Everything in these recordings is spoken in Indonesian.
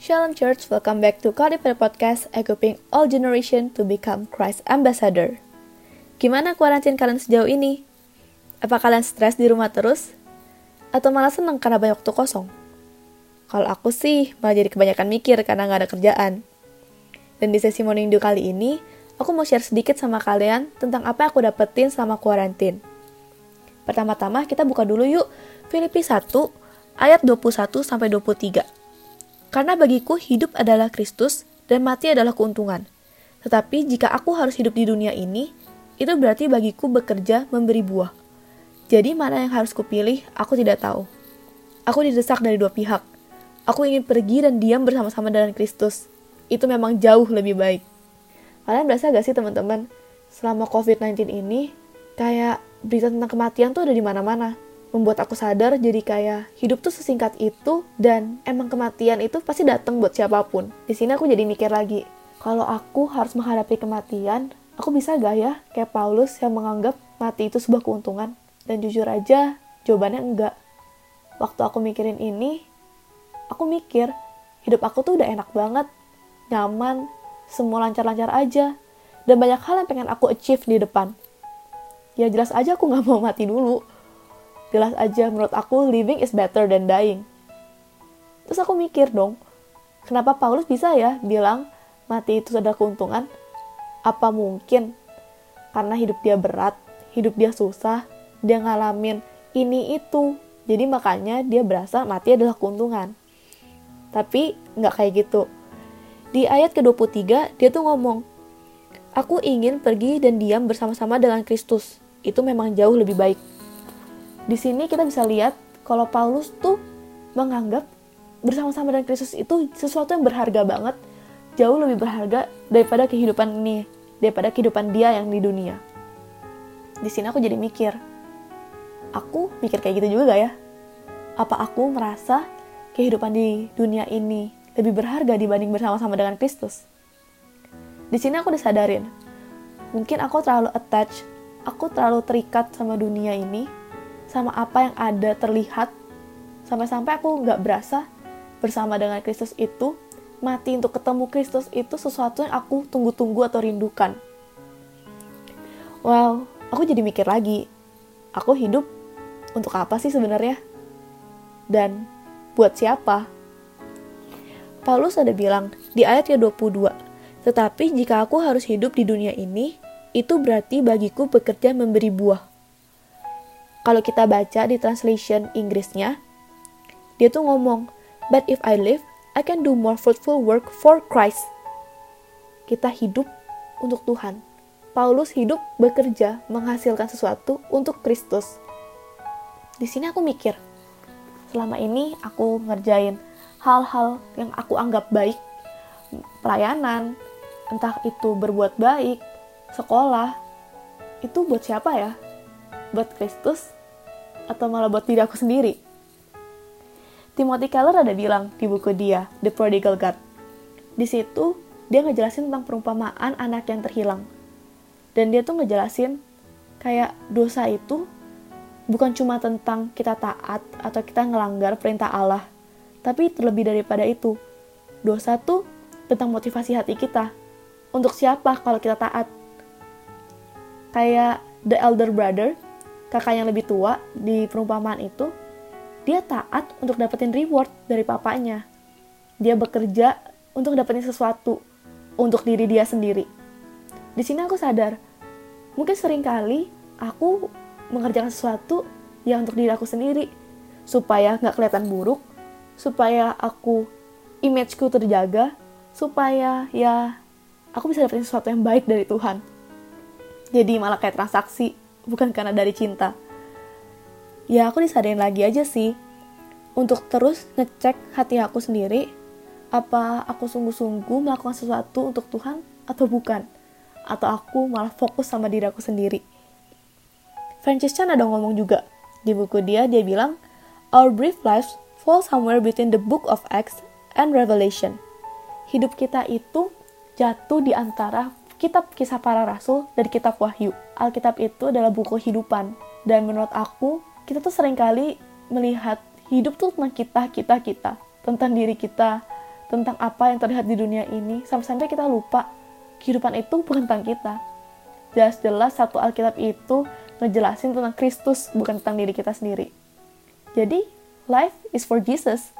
Shalom Church, welcome back to Kadipada Podcast, equipping all generation to become Christ Ambassador. Gimana kuarantin kalian sejauh ini? Apa kalian stres di rumah terus? Atau malah seneng karena banyak waktu kosong? Kalau aku sih, malah jadi kebanyakan mikir karena nggak ada kerjaan. Dan di sesi Morning Dew kali ini, aku mau share sedikit sama kalian tentang apa yang aku dapetin selama kuarantin. Pertama-tama kita buka dulu yuk Filipi 1 ayat 21 sampai 23. Karena bagiku hidup adalah Kristus dan mati adalah keuntungan. Tetapi jika aku harus hidup di dunia ini, itu berarti bagiku bekerja memberi buah. Jadi mana yang harus kupilih, aku tidak tahu. Aku didesak dari dua pihak. Aku ingin pergi dan diam bersama-sama dengan Kristus. Itu memang jauh lebih baik. Kalian berasa gak sih teman-teman, selama COVID-19 ini, kayak berita tentang kematian tuh ada di mana-mana membuat aku sadar jadi kayak hidup tuh sesingkat itu dan emang kematian itu pasti datang buat siapa pun. Di sini aku jadi mikir lagi, kalau aku harus menghadapi kematian, aku bisa gak ya kayak Paulus yang menganggap mati itu sebuah keuntungan? Dan jujur aja, jawabannya enggak. Waktu aku mikirin ini, aku mikir, hidup aku tuh udah enak banget, nyaman, semua lancar-lancar aja, dan banyak hal yang pengen aku achieve di depan. Ya jelas aja aku gak mau mati dulu, Jelas aja menurut aku living is better than dying. Terus aku mikir dong, kenapa Paulus bisa ya bilang mati itu adalah keuntungan? Apa mungkin karena hidup dia berat, hidup dia susah, dia ngalamin ini itu. Jadi makanya dia berasa mati adalah keuntungan. Tapi nggak kayak gitu. Di ayat ke-23 dia tuh ngomong, Aku ingin pergi dan diam bersama-sama dengan Kristus. Itu memang jauh lebih baik di sini kita bisa lihat kalau Paulus tuh menganggap bersama-sama dengan Kristus itu sesuatu yang berharga banget, jauh lebih berharga daripada kehidupan ini, daripada kehidupan dia yang di dunia. Di sini aku jadi mikir, aku mikir kayak gitu juga gak ya? Apa aku merasa kehidupan di dunia ini lebih berharga dibanding bersama-sama dengan Kristus? Di sini aku disadarin, mungkin aku terlalu attach, aku terlalu terikat sama dunia ini, sama apa yang ada terlihat sampai-sampai aku nggak berasa bersama dengan Kristus itu mati untuk ketemu Kristus itu sesuatu yang aku tunggu-tunggu atau rindukan. Well, aku jadi mikir lagi, aku hidup untuk apa sih sebenarnya? Dan buat siapa? Paulus ada bilang di ayat ke-22, tetapi jika aku harus hidup di dunia ini, itu berarti bagiku bekerja memberi buah kalau kita baca di translation Inggrisnya, dia tuh ngomong, But if I live, I can do more fruitful work for Christ. Kita hidup untuk Tuhan. Paulus hidup bekerja menghasilkan sesuatu untuk Kristus. Di sini aku mikir, selama ini aku ngerjain hal-hal yang aku anggap baik, pelayanan, entah itu berbuat baik, sekolah, itu buat siapa ya? Buat Kristus atau malah buat diri aku sendiri? Timothy Keller ada bilang di buku dia, The Prodigal God. Di situ, dia ngejelasin tentang perumpamaan anak yang terhilang. Dan dia tuh ngejelasin kayak dosa itu bukan cuma tentang kita taat atau kita ngelanggar perintah Allah, tapi terlebih daripada itu. Dosa tuh tentang motivasi hati kita. Untuk siapa kalau kita taat? Kayak the elder brother kakak yang lebih tua di perumpamaan itu, dia taat untuk dapetin reward dari papanya. Dia bekerja untuk dapetin sesuatu untuk diri dia sendiri. Di sini aku sadar, mungkin sering kali aku mengerjakan sesuatu yang untuk diri aku sendiri, supaya nggak kelihatan buruk, supaya aku imageku terjaga, supaya ya aku bisa dapetin sesuatu yang baik dari Tuhan. Jadi malah kayak transaksi bukan karena dari cinta. Ya aku disadarin lagi aja sih, untuk terus ngecek hati aku sendiri, apa aku sungguh-sungguh melakukan sesuatu untuk Tuhan atau bukan, atau aku malah fokus sama diri aku sendiri. Francis Chan ada ngomong juga, di buku dia dia bilang, Our brief lives fall somewhere between the book of Acts and Revelation. Hidup kita itu jatuh di antara kitab kisah para rasul dan kitab wahyu. Alkitab itu adalah buku kehidupan. Dan menurut aku, kita tuh sering kali melihat hidup tuh tentang kita, kita, kita. Tentang diri kita, tentang apa yang terlihat di dunia ini sampai-sampai kita lupa kehidupan itu bukan tentang kita. Jelas-jelas satu Alkitab itu ngejelasin tentang Kristus bukan tentang diri kita sendiri. Jadi, life is for Jesus.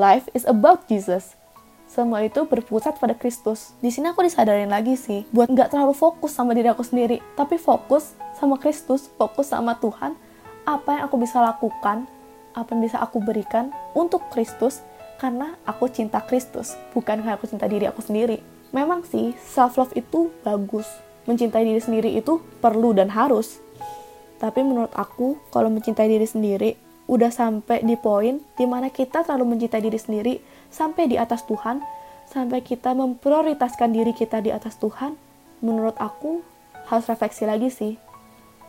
Life is about Jesus. Semua itu berpusat pada Kristus. Di sini aku disadarin lagi sih, buat nggak terlalu fokus sama diri aku sendiri, tapi fokus sama Kristus, fokus sama Tuhan, apa yang aku bisa lakukan, apa yang bisa aku berikan untuk Kristus, karena aku cinta Kristus, bukan karena aku cinta diri aku sendiri. Memang sih, self-love itu bagus. Mencintai diri sendiri itu perlu dan harus. Tapi menurut aku, kalau mencintai diri sendiri, udah sampai di poin di mana kita terlalu mencintai diri sendiri sampai di atas Tuhan, sampai kita memprioritaskan diri kita di atas Tuhan, menurut aku harus refleksi lagi sih.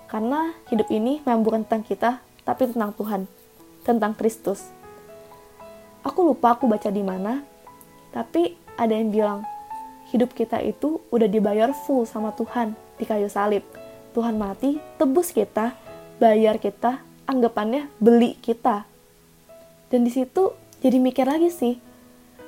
Karena hidup ini memang bukan tentang kita, tapi tentang Tuhan, tentang Kristus. Aku lupa aku baca di mana, tapi ada yang bilang, hidup kita itu udah dibayar full sama Tuhan di kayu salib. Tuhan mati, tebus kita, bayar kita, anggapannya beli kita. Dan di situ jadi mikir lagi sih,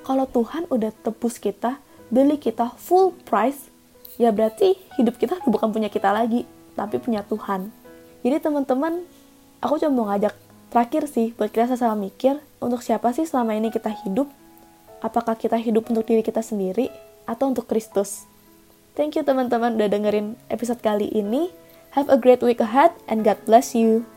kalau Tuhan udah tebus kita, beli kita full price, ya berarti hidup kita bukan punya kita lagi, tapi punya Tuhan. Jadi teman-teman, aku cuma mau ngajak terakhir sih buat kita sama mikir untuk siapa sih selama ini kita hidup? Apakah kita hidup untuk diri kita sendiri atau untuk Kristus. Thank you teman-teman udah dengerin episode kali ini. Have a great week ahead and God bless you.